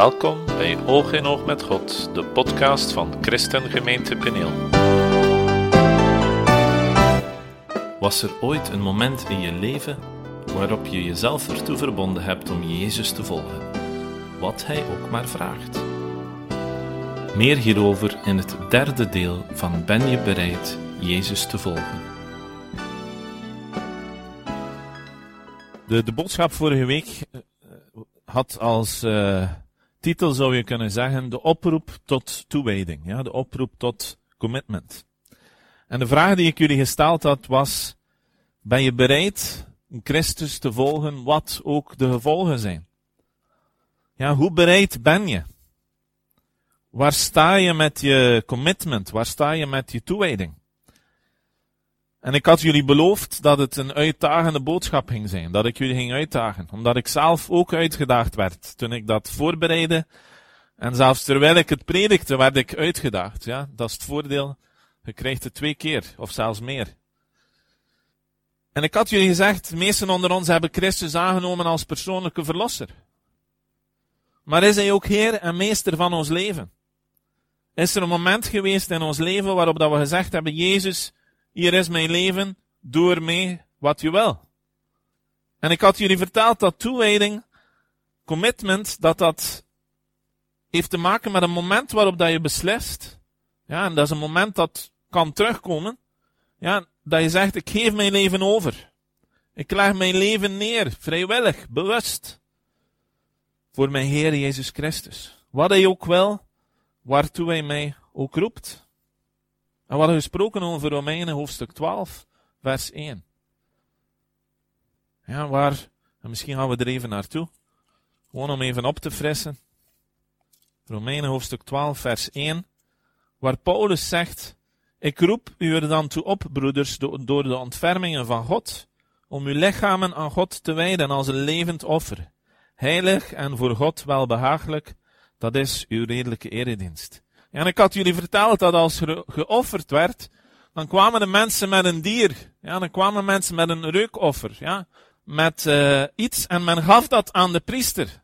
Welkom bij Oog in Oog met God, de podcast van Christengemeente Peneel. Was er ooit een moment in je leven waarop je jezelf ertoe verbonden hebt om Jezus te volgen, wat Hij ook maar vraagt? Meer hierover in het derde deel van Ben je bereid Jezus te volgen? De, de boodschap vorige week eh, had als uh, titel, zou je kunnen zeggen, de oproep tot toewijding. Ja, de oproep tot commitment. En de vraag die ik jullie gesteld had was, ben je bereid Christus te volgen, wat ook de gevolgen zijn? Ja, hoe bereid ben je? Waar sta je met je commitment? Waar sta je met je toewijding? En ik had jullie beloofd dat het een uitdagende boodschap ging zijn. Dat ik jullie ging uitdagen. Omdat ik zelf ook uitgedaagd werd. Toen ik dat voorbereidde. En zelfs terwijl ik het predikte, werd ik uitgedaagd. Ja, dat is het voordeel. Je krijgt het twee keer. Of zelfs meer. En ik had jullie gezegd, de meesten onder ons hebben Christus aangenomen als persoonlijke verlosser. Maar is hij ook Heer en Meester van ons leven? Is er een moment geweest in ons leven waarop dat we gezegd hebben, Jezus, hier is mijn leven, doe ermee wat je wil. En ik had jullie verteld dat toewijding, commitment, dat dat heeft te maken met een moment waarop dat je beslist. Ja, en dat is een moment dat kan terugkomen. Ja, dat je zegt, ik geef mijn leven over. Ik leg mijn leven neer, vrijwillig, bewust. Voor mijn Heer Jezus Christus. Wat hij ook wil, waartoe hij mij ook roept. En we hadden gesproken over Romeinen hoofdstuk 12, vers 1. Ja, waar, en misschien gaan we er even naartoe. Gewoon om even op te frissen. Romeinen hoofdstuk 12, vers 1. Waar Paulus zegt, ik roep u er dan toe op, broeders, door de ontfermingen van God, om uw lichamen aan God te wijden als een levend offer. Heilig en voor God welbehagelijk, dat is uw redelijke eredienst. En ik had jullie verteld dat als er geofferd werd, dan kwamen de mensen met een dier. Ja, dan kwamen mensen met een reukoffer. Ja, met uh, iets en men gaf dat aan de priester.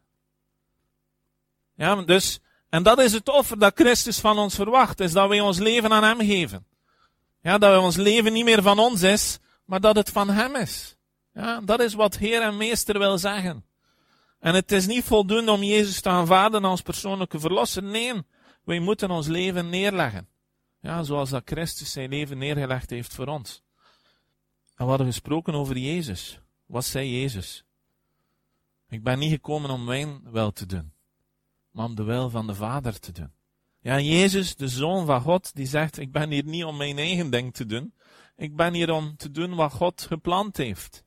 Ja, dus, en dat is het offer dat Christus van ons verwacht, is dat wij ons leven aan Hem geven. Ja, dat ons leven niet meer van ons is, maar dat het van Hem is. Ja, dat is wat Heer en Meester wil zeggen. En het is niet voldoende om Jezus te aanvaarden als persoonlijke verlosser. Nee, wij moeten ons leven neerleggen. Ja, zoals dat Christus zijn leven neergelegd heeft voor ons. En we hadden gesproken over Jezus. Wat zei Jezus? Ik ben niet gekomen om mijn wil te doen, maar om de wil van de Vader te doen. Ja, Jezus, de Zoon van God, die zegt, ik ben hier niet om mijn eigen ding te doen. Ik ben hier om te doen wat God gepland heeft.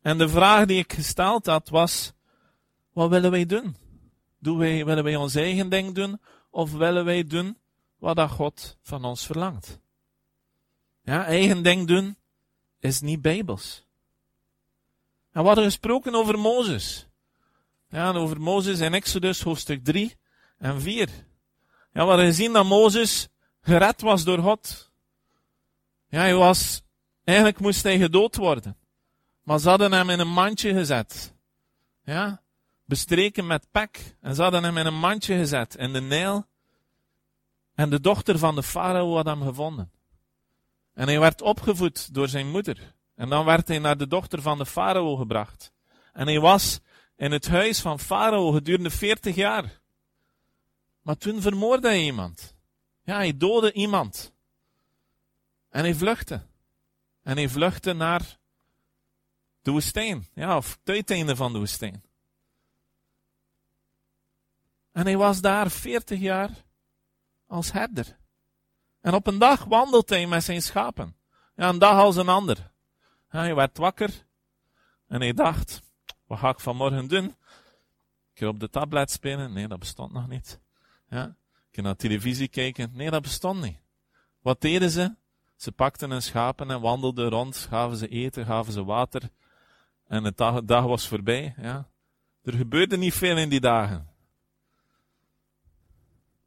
En de vraag die ik gesteld had was, wat willen wij doen? Doen wij, willen wij ons eigen ding doen? Of willen wij doen wat dat God van ons verlangt? Ja, eigen ding doen is niet bijbels. En we hadden gesproken over Mozes. Ja, over Mozes in Exodus hoofdstuk 3 en 4. Ja, we hadden gezien dat Mozes gered was door God. Ja, hij was, eigenlijk moest hij gedood worden. Maar ze hadden hem in een mandje gezet. Ja, bestreken met pek. En ze hadden hem in een mandje gezet in de Nijl. En de dochter van de farao had hem gevonden. En hij werd opgevoed door zijn moeder. En dan werd hij naar de dochter van de farao gebracht. En hij was in het huis van farao gedurende 40 jaar. Maar toen vermoordde hij iemand. Ja, hij doodde iemand. En hij vluchtte. En hij vluchtte naar de woestijn. Ja, of het uiteinde van de woestijn. En hij was daar 40 jaar als herder. En op een dag wandelt hij met zijn schapen. Ja, een dag als een ander. hij werd wakker en hij dacht, wat ga ik vanmorgen doen? Ga op de tablet spelen. Nee, dat bestond nog niet. Ja, kan naar televisie kijken. Nee, dat bestond niet. Wat deden ze? Ze pakten hun schapen en wandelden rond, gaven ze eten, gaven ze water. En de dag, dag was voorbij. Ja. Er gebeurde niet veel in die dagen.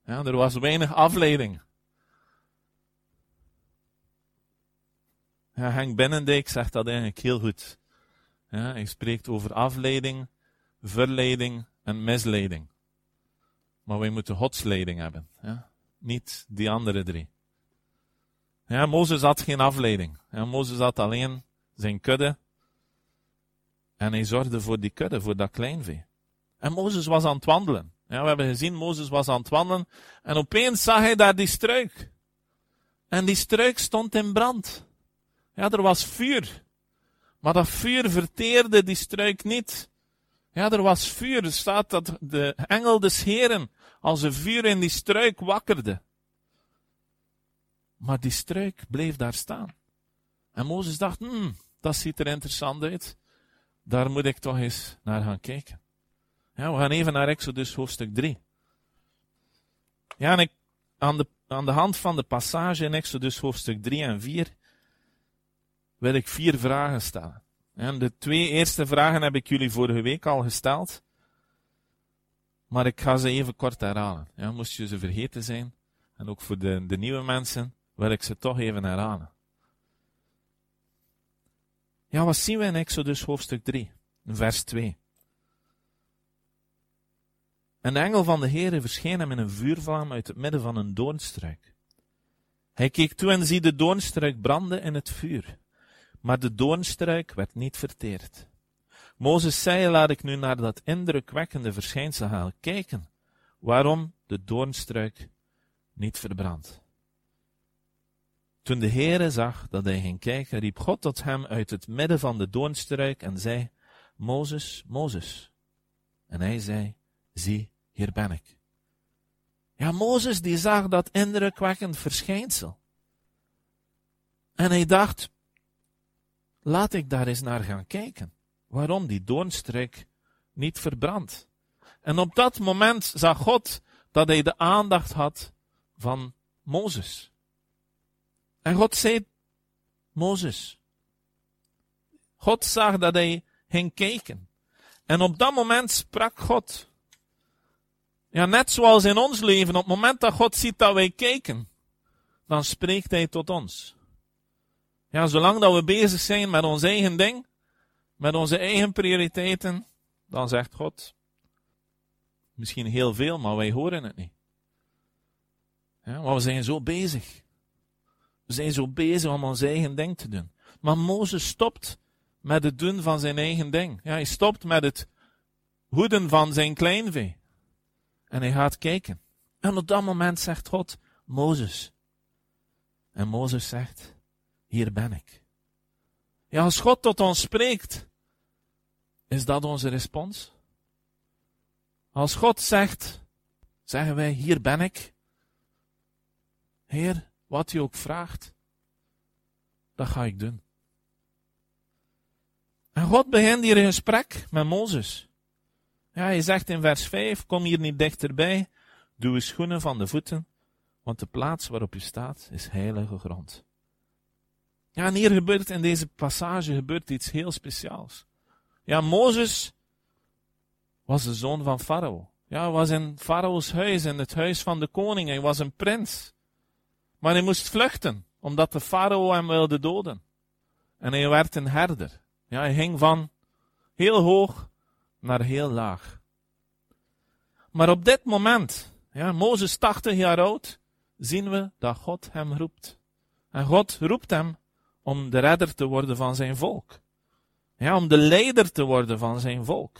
Ja, er was weinig afleiding. Ja, Henk Bennendijk zegt dat eigenlijk heel goed. Ja, hij spreekt over afleiding, verleiding en misleiding. Maar wij moeten Gods leiding hebben. Ja? Niet die andere drie. Ja, Mozes had geen afleiding. Ja, Mozes had alleen zijn kudde. En hij zorgde voor die kudde, voor dat kleinvee. En Mozes was aan het wandelen. Ja, we hebben gezien, Mozes was aan het wandelen. En opeens zag hij daar die struik. En die struik stond in brand. Ja, er was vuur. Maar dat vuur verteerde die struik niet. Ja, er was vuur. Er staat dat de engel des Heren als een vuur in die struik wakkerde. Maar die struik bleef daar staan. En Mozes dacht, hmm, dat ziet er interessant uit. Daar moet ik toch eens naar gaan kijken. We gaan even naar Exodus hoofdstuk 3. Ja, en ik, aan, de, aan de hand van de passage in Exodus hoofdstuk 3 en 4 wil ik vier vragen stellen. En de twee eerste vragen heb ik jullie vorige week al gesteld. Maar ik ga ze even kort herhalen. Ja, moest je ze vergeten zijn. En ook voor de, de nieuwe mensen wil ik ze toch even herhalen. Ja, wat zien we in Exodus hoofdstuk 3, vers 2? En de engel van de Heere verscheen hem in een vuurvlam uit het midden van een doornstruik. Hij keek toe en zie de doornstruik branden in het vuur. Maar de doornstruik werd niet verteerd. Mozes zei, laat ik nu naar dat indrukwekkende verschijnsel gaan kijken, waarom de doornstruik niet verbrandt. Toen de Heere zag dat hij ging kijken, riep God tot hem uit het midden van de doornstruik en zei, Mozes, Mozes. En hij zei, zie, hier ben ik. Ja, Mozes die zag dat indrukwekkend verschijnsel. En hij dacht, laat ik daar eens naar gaan kijken. Waarom die doornstruik niet verbrandt. En op dat moment zag God dat hij de aandacht had van Mozes. En God zei, Mozes. God zag dat hij ging kijken. En op dat moment sprak God. Ja, net zoals in ons leven, op het moment dat God ziet dat wij kijken, dan spreekt hij tot ons. Ja, zolang dat we bezig zijn met ons eigen ding, met onze eigen prioriteiten, dan zegt God, misschien heel veel, maar wij horen het niet. Ja, maar we zijn zo bezig. We zijn zo bezig om ons eigen ding te doen. Maar Mozes stopt met het doen van zijn eigen ding. Ja, hij stopt met het hoeden van zijn kleinvee. En hij gaat kijken. En op dat moment zegt God, Mozes. En Mozes zegt, hier ben ik. Ja, als God tot ons spreekt, is dat onze respons? Als God zegt, zeggen wij, hier ben ik. Heer, wat u ook vraagt, dat ga ik doen. En God begint hier een gesprek met Mozes. Ja, hij zegt in vers 5, kom hier niet dichterbij, doe uw schoenen van de voeten, want de plaats waarop u staat is heilige grond. Ja, en hier gebeurt in deze passage gebeurt iets heel speciaals. Ja, Mozes was de zoon van Farao. Ja, was in Farao's huis, in het huis van de koning. Hij was een prins. Maar hij moest vluchten, omdat de farao hem wilde doden. En hij werd een herder. Ja, hij ging van heel hoog naar heel laag. Maar op dit moment, ja, Mozes 80 jaar oud, zien we dat God hem roept. En God roept hem om de redder te worden van zijn volk. Ja, om de leider te worden van zijn volk.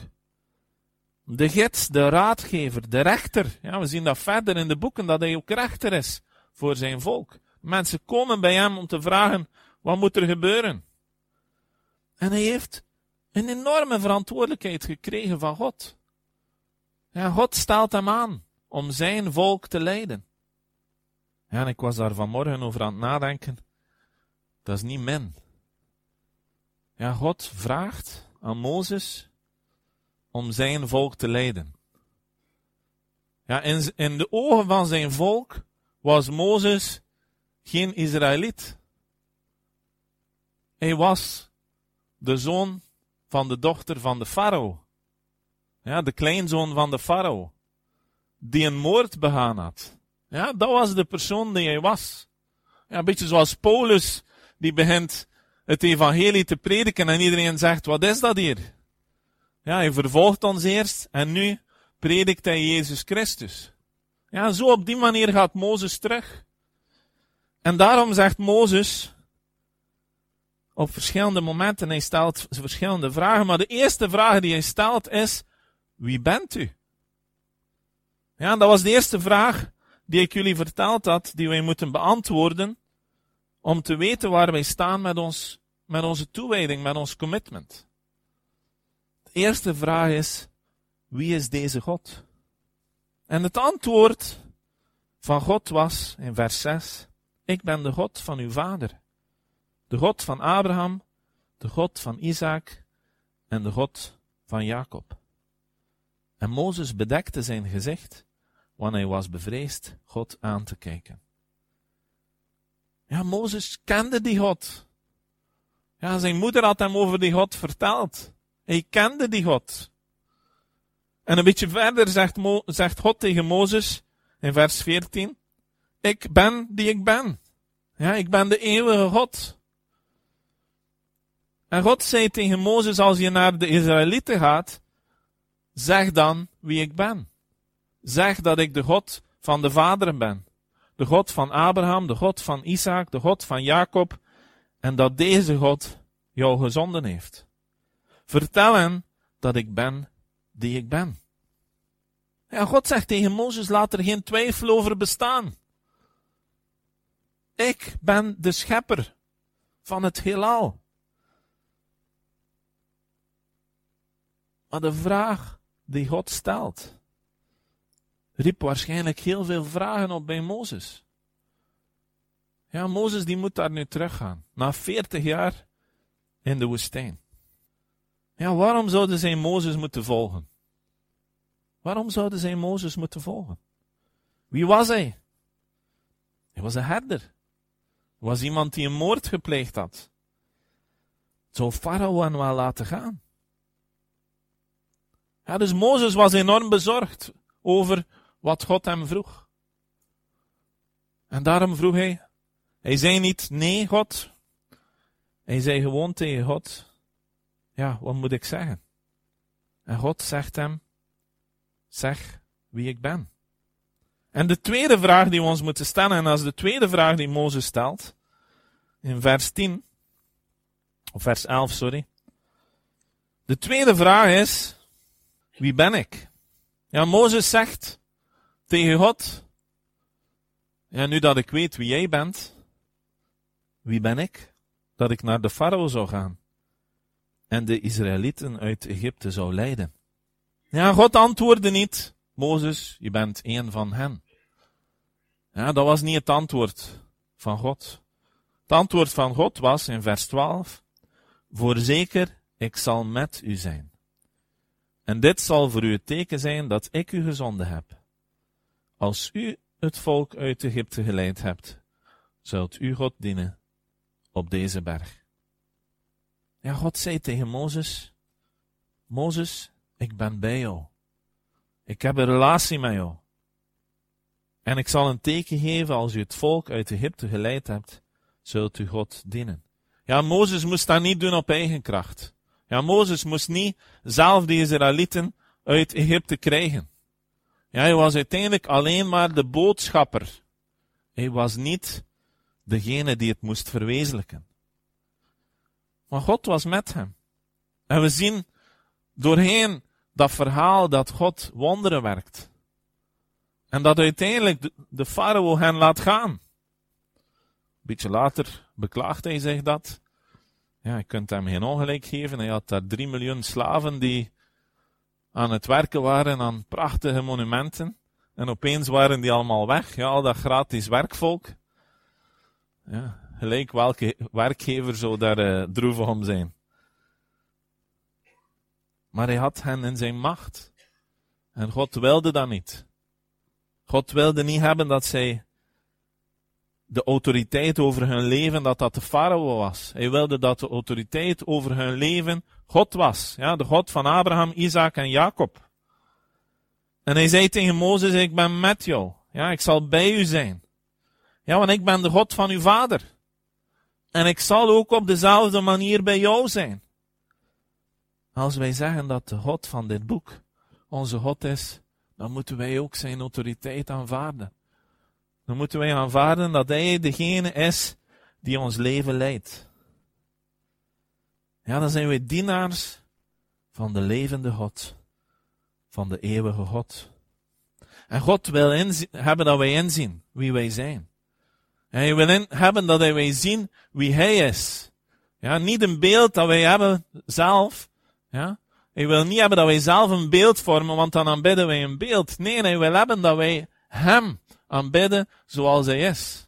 De gids, de raadgever, de rechter. Ja, we zien dat verder in de boeken dat hij ook rechter is voor zijn volk. Mensen komen bij hem om te vragen, wat moet er gebeuren? En hij heeft een enorme verantwoordelijkheid gekregen van God. God stelt hem aan om zijn volk te leiden. En ik was daar vanmorgen over aan het nadenken. Dat is niet min. Ja, God vraagt aan Mozes om zijn volk te leiden. Ja, in, in de ogen van zijn volk was Mozes geen Israëliet. Hij was de zoon van de dochter van de farao. Ja, de kleinzoon van de farao. Die een moord begaan had. Ja, dat was de persoon die hij was. Ja, een beetje zoals Paulus, die begint het evangelie te prediken en iedereen zegt, wat is dat hier? Ja, hij vervolgt ons eerst en nu predikt hij Jezus Christus. Ja, zo op die manier gaat Mozes terug. En daarom zegt Mozes op verschillende momenten, hij stelt verschillende vragen, maar de eerste vraag die hij stelt is, wie bent u? Ja, dat was de eerste vraag die ik jullie verteld had, die wij moeten beantwoorden, om te weten waar wij staan met, ons, met onze toewijding, met ons commitment. De eerste vraag is, wie is deze God? En het antwoord van God was in vers 6, ik ben de God van uw vader, de God van Abraham, de God van Isaac en de God van Jacob. En Mozes bedekte zijn gezicht, want hij was bevreesd God aan te kijken. Ja, Mozes kende die God. Ja, zijn moeder had hem over die God verteld. Hij kende die God. En een beetje verder zegt, zegt God tegen Mozes in vers 14: Ik ben die ik ben. Ja, ik ben de eeuwige God. En God zei tegen Mozes: Als je naar de Israëlieten gaat, zeg dan wie ik ben. Zeg dat ik de God van de vaderen ben. De God van Abraham, de God van Isaac, de God van Jacob. En dat deze God jou gezonden heeft. Vertel hen dat ik ben die ik ben. Ja, God zegt tegen Mozes, laat er geen twijfel over bestaan. Ik ben de schepper van het heelal. Maar de vraag die God stelt, riep waarschijnlijk heel veel vragen op bij Mozes. Ja, Mozes die moet daar nu teruggaan, na 40 jaar in de woestijn. Ja, waarom zouden zij Mozes moeten volgen? Waarom zouden zij Mozes moeten volgen? Wie was hij? Hij was een herder. Hij was iemand die een moord gepleegd had. Zou Farao hen wel laten gaan? Ja, dus Mozes was enorm bezorgd over wat God hem vroeg. En daarom vroeg hij, hij zei niet nee God, hij zei gewoon tegen God, ja, wat moet ik zeggen? En God zegt hem, zeg wie ik ben. En de tweede vraag die we ons moeten stellen, en dat is de tweede vraag die Mozes stelt, in vers 10, of vers 11, sorry. De tweede vraag is, wie ben ik? Ja, Mozes zegt tegen God, ja, nu dat ik weet wie jij bent, wie ben ik? Dat ik naar de farao zou gaan en de Israëlieten uit Egypte zou leiden. Ja, God antwoordde niet, Mozes, je bent een van hen. Ja, dat was niet het antwoord van God. Het antwoord van God was in vers 12, Voorzeker, ik zal met u zijn. En dit zal voor u het teken zijn dat ik u gezonden heb. Als u het volk uit Egypte geleid hebt, zult u God dienen op deze berg. Ja, God zei tegen Mozes, Mozes, ik ben bij jou. Ik heb een relatie met jou. En ik zal een teken geven als u het volk uit Egypte geleid hebt, zult u God dienen. Ja, Mozes moest dat niet doen op eigen kracht. Ja, Mozes moest niet zelf de Israëlieten uit Egypte krijgen. Ja, hij was uiteindelijk alleen maar de boodschapper. Hij was niet degene die het moest verwezenlijken. Maar God was met hem. En we zien doorheen dat verhaal dat God wonderen werkt. En dat uiteindelijk de, farao hen laat gaan. Een beetje later beklaagt hij zich dat. Ja, je kunt hem geen ongelijk geven. Hij had daar drie miljoen slaven die aan het werken waren aan prachtige monumenten. En opeens waren die allemaal weg. Ja, al dat gratis werkvolk. Ja, gelijk welke werkgever zou daar uh, droevig om zijn. Maar hij had hen in zijn macht. En God wilde dat niet. God wilde niet hebben dat zij de autoriteit over hun leven, dat dat de farao was. Hij wilde dat de autoriteit over hun leven God was. Ja, de God van Abraham, Isaac en Jacob. En hij zei tegen Mozes, ik ben met jou. Ja, ik zal bij u zijn. Ja, want ik ben de God van uw vader. En ik zal ook op dezelfde manier bij jou zijn. Als wij zeggen dat de God van dit boek onze God is, dan moeten wij ook zijn autoriteit aanvaarden. Dan moeten wij aanvaarden dat Hij degene is die ons leven leidt. Ja, dan zijn wij dienaars van de levende God, van de eeuwige God. En God wil hebben dat wij inzien wie wij zijn. Hij wil hebben dat wij zien wie Hij is. Ja, niet een beeld dat wij hebben zelf. Ja. Hij wil niet hebben dat wij zelf een beeld vormen, want dan aanbidden wij een beeld. Nee, hij wil hebben dat wij Hem aanbidden zoals Hij is.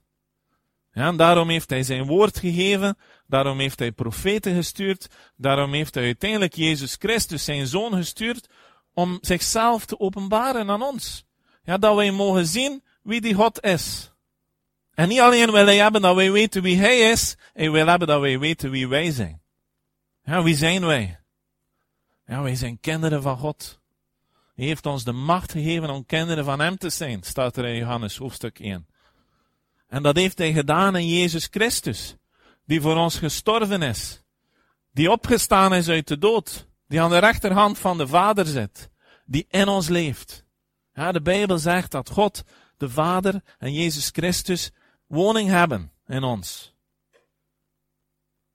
Ja, en daarom heeft Hij zijn woord gegeven, daarom heeft Hij profeten gestuurd, daarom heeft Hij uiteindelijk Jezus Christus, zijn Zoon, gestuurd om zichzelf te openbaren aan ons. Ja, dat wij mogen zien wie die God is. En niet alleen wil hij hebben dat wij weten wie hij is, hij wil hebben dat wij weten wie wij zijn. Ja, wie zijn wij? Ja, wij zijn kinderen van God. Heeft ons de macht gegeven om kinderen van hem te zijn, staat er in Johannes hoofdstuk 1. En dat heeft hij gedaan in Jezus Christus, die voor ons gestorven is, die opgestaan is uit de dood, die aan de rechterhand van de Vader zit, die in ons leeft. Ja, de Bijbel zegt dat God, de Vader en Jezus Christus woning hebben in ons.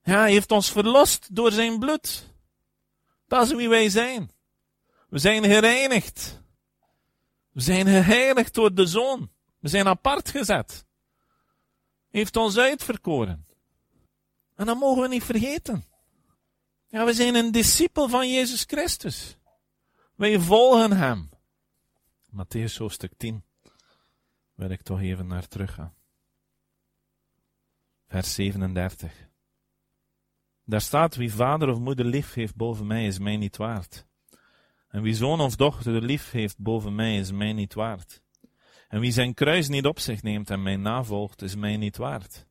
Ja, hij heeft ons verlost door zijn bloed. Dat is wie wij zijn. We zijn gereinigd. We zijn geheiligd door de Zoon. We zijn apart gezet. Hij heeft ons uitverkoren. En dat mogen we niet vergeten. Ja, we zijn een discipel van Jezus Christus. Wij volgen hem. Matthäus hoofdstuk 10. Wil ik toch even naar terug gaan vers 37. Daar staat, wie vader of moeder lief heeft boven mij, is mij niet waard. En wie zoon of dochter lief heeft boven mij, is mij niet waard. En wie zijn kruis niet op zich neemt en mij navolgt, is mij niet waard.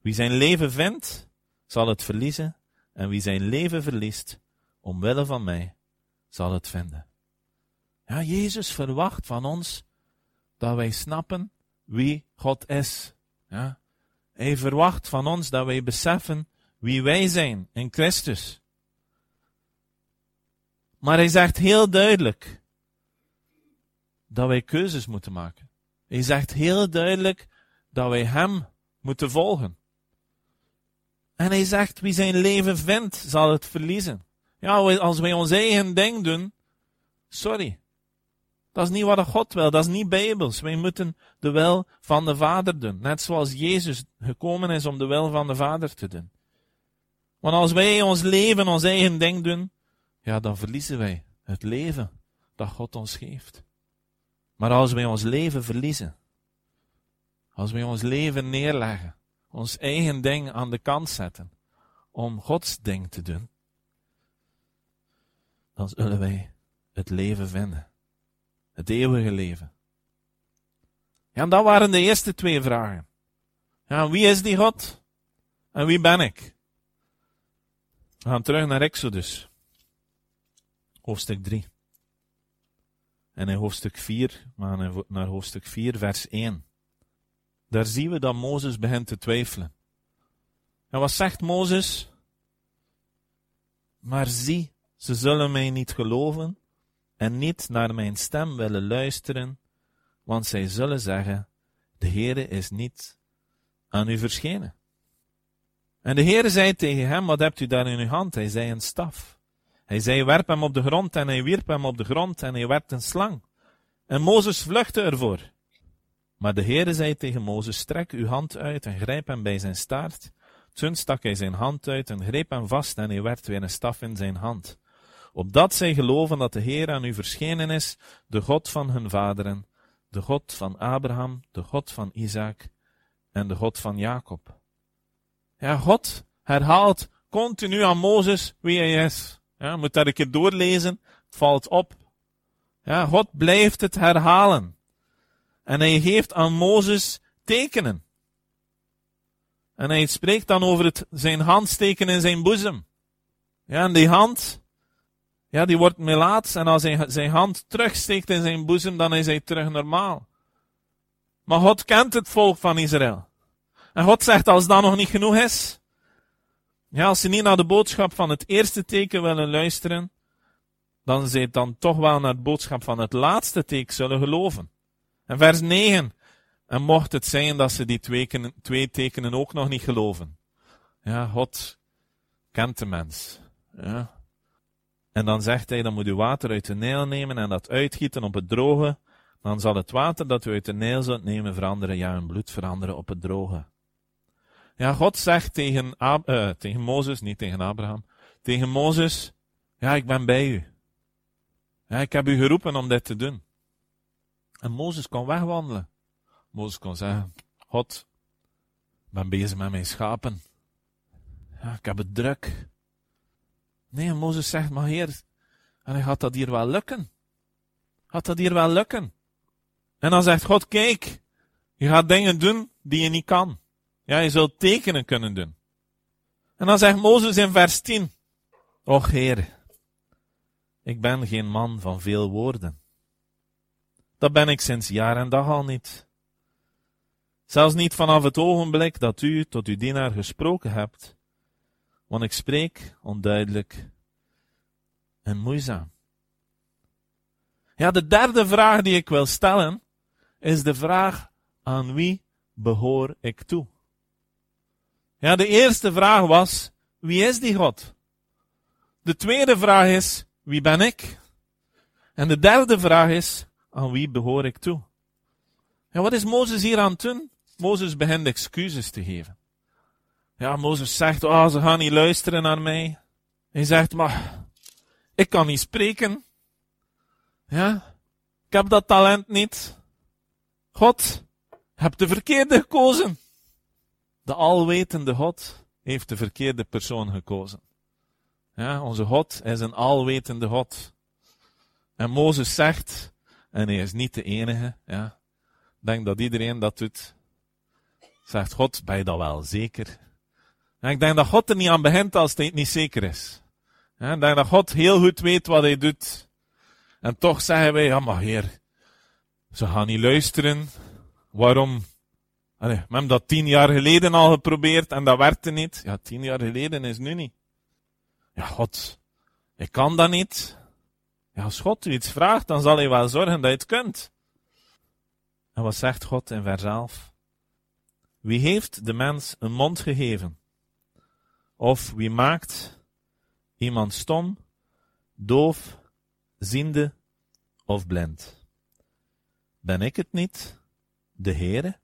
Wie zijn leven vindt, zal het verliezen, en wie zijn leven verliest, omwille van mij, zal het vinden. Ja, Jezus verwacht van ons dat wij snappen wie God is. Ja, hij verwacht van ons dat wij beseffen wie wij zijn in Christus. Maar hij zegt heel duidelijk dat wij keuzes moeten maken. Hij zegt heel duidelijk dat wij hem moeten volgen. En hij zegt, wie zijn leven vindt, zal het verliezen. Ja, als wij ons eigen ding doen, sorry. Dat is niet wat God wil, dat is niet bijbels. Wij moeten de wil van de Vader doen. Net zoals Jezus gekomen is om de wil van de Vader te doen. Want als wij ons leven, ons eigen ding doen, ja, dan verliezen wij het leven dat God ons geeft. Maar als wij ons leven verliezen, als wij ons leven neerleggen, ons eigen ding aan de kant zetten, om Gods ding te doen, dan zullen wij het leven vinden. Het eeuwige leven. Ja, en dat waren de eerste twee vragen. Ja, wie is die God? En wie ben ik? We gaan terug naar Exodus. Hoofdstuk 3. En in hoofdstuk 4, maar naar hoofdstuk 4, vers 1. Daar zien we dat Mozes begint te twijfelen. En wat zegt Mozes? Maar zie, ze zullen mij niet geloven, en niet naar mijn stem willen luisteren, want zij zullen zeggen, de Heere is niet aan u verschenen. En de Heere zei tegen hem, wat hebt u daar in uw hand? Hij zei een staf. Hij zei, werp hem op de grond, en hij wierp hem op de grond, en hij werd een slang. En Mozes vluchtte ervoor. Maar de Heere zei tegen Mozes, strek uw hand uit en grijp hem bij zijn staart. Toen stak hij zijn hand uit en greep hem vast, en hij werd weer een staf in zijn hand opdat zij geloven dat de Heer aan u verschenen is, de God van hun vaderen, de God van Abraham, de God van Isaac en de God van Jacob. Ja, God herhaalt continu aan Mozes wie hij is. Ja, moet dat een keer doorlezen, het valt op. Ja, God blijft het herhalen. En hij geeft aan Mozes tekenen. En hij spreekt dan over het, zijn hand steken in zijn boezem. Ja, en die hand, ja, die wordt melaats en als hij zijn hand terugsteekt in zijn boezem, dan is hij terug normaal. Maar God kent het volk van Israël. En God zegt, als dat nog niet genoeg is, ja, als ze niet naar de boodschap van het eerste teken willen luisteren, dan zij dan toch wel naar het boodschap van het laatste teken zullen geloven. En vers 9. En mocht het zijn dat ze die twee, twee tekenen ook nog niet geloven. Ja, God kent de mens. Ja. En dan zegt hij, dan moet u water uit de Nijl nemen en dat uitgieten op het droge. Dan zal het water dat u uit de Nijl zult nemen veranderen, ja, hun bloed veranderen op het droge. Ja, God zegt tegen, Ab uh, tegen Mozes, niet tegen Abraham, tegen Mozes, ja, ik ben bij u. Ja, ik heb u geroepen om dit te doen. En Mozes kon wegwandelen. Mozes kon zeggen, God, ik ben bezig met mijn schapen. Ja, ik heb het druk. Nee, Mozes zegt, maar heer, en gaat dat hier wel lukken? Gaat dat hier wel lukken? En dan zegt God, kijk, je gaat dingen doen die je niet kan. Ja, je zult tekenen kunnen doen. En dan zegt Mozes in vers 10, Och Heer, ik ben geen man van veel woorden. Dat ben ik sinds jaar en dag al niet. Zelfs niet vanaf het ogenblik dat u tot uw dienaar gesproken hebt, want ik spreek onduidelijk en moeizaam. Ja, de derde vraag die ik wil stellen, is de vraag aan wie behoor ik toe? Ja, de eerste vraag was, wie is die God? De tweede vraag is, wie ben ik? En de derde vraag is, aan wie behoor ik toe? Ja, wat is Mozes hier aan het doen? Mozes begint excuses te geven. Ja, Mozes zegt, oh, ze gaan niet luisteren naar mij. Hij zegt, maar, ik kan niet spreken. Ja, ik heb dat talent niet. God, heb de verkeerde gekozen. De alwetende God heeft de verkeerde persoon gekozen. Ja, onze God is een alwetende God. En Mozes zegt, en hij is niet de enige, ja, denk dat iedereen dat doet. Zegt God, ben je dat wel zeker? En ik denk dat God er niet aan begint als hij niet zeker is. Ja, ik denk dat God heel goed weet wat hij doet. En toch zeggen wij, ja maar heer, ze gaan niet luisteren. Waarom? Allee, we hebben dat tien jaar geleden al geprobeerd en dat werkte niet. Ja, tien jaar geleden is nu niet. Ja, God, ik kan dat niet. Ja, als God u iets vraagt, dan zal hij wel zorgen dat je het kunt. En wat zegt God in vers 11? Wie heeft de mens een mond gegeven? Of wie maakt iemand stom, doof, ziende of blind? Ben ik het niet, de Heere?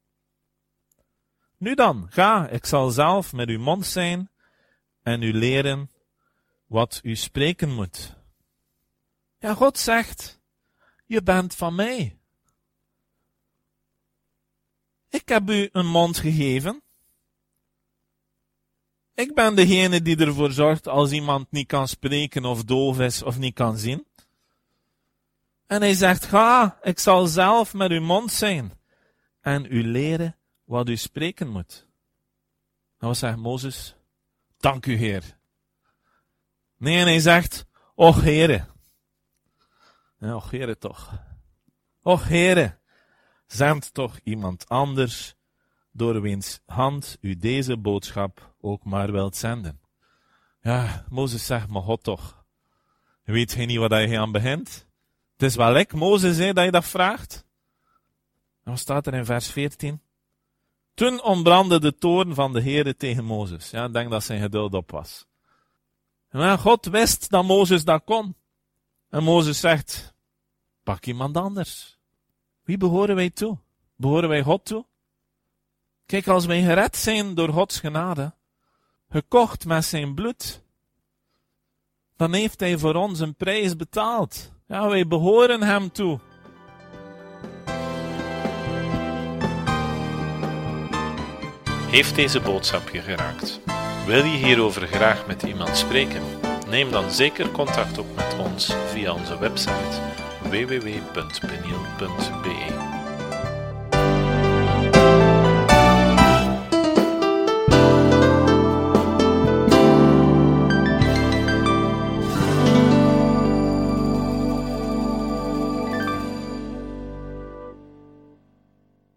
Nu dan, ga, ik zal zelf met uw mond zijn en u leren wat u spreken moet. Ja, God zegt, je bent van mij. Ik heb u een mond gegeven. Ik ben degene die ervoor zorgt als iemand niet kan spreken of doof is of niet kan zien. En hij zegt, ga, ik zal zelf met uw mond zijn en u leren wat u spreken moet. En wat zegt Mozes? Dank u, Heer. Nee, hij zegt, och Heere. Ja, och Heere toch. Och Heere, zend toch iemand anders, door wiens hand u deze boodschap ook maar wilt zenden. Ja, Mozes zegt, maar God toch. Weet je niet wat hij aan begint? Het is wel ik, Mozes, hè, dat je dat vraagt. En wat staat er in vers 14? Toen ontbrandde de toorn van de Heere tegen Mozes. Ja, ik denk dat zijn geduld op was. En God wist dat Mozes dat kon. En Mozes zegt, pak iemand anders. Wie behoren wij toe? Behoren wij God toe? Kijk, als wij gered zijn door Gods genade, gekocht met zijn bloed, dan heeft hij voor ons een prijs betaald. Ja, wij behoren hem toe. Heeft deze boodschap je geraakt? Wil je hierover graag met iemand spreken? Neem dan zeker contact op met ons via onze website www.peniel.be.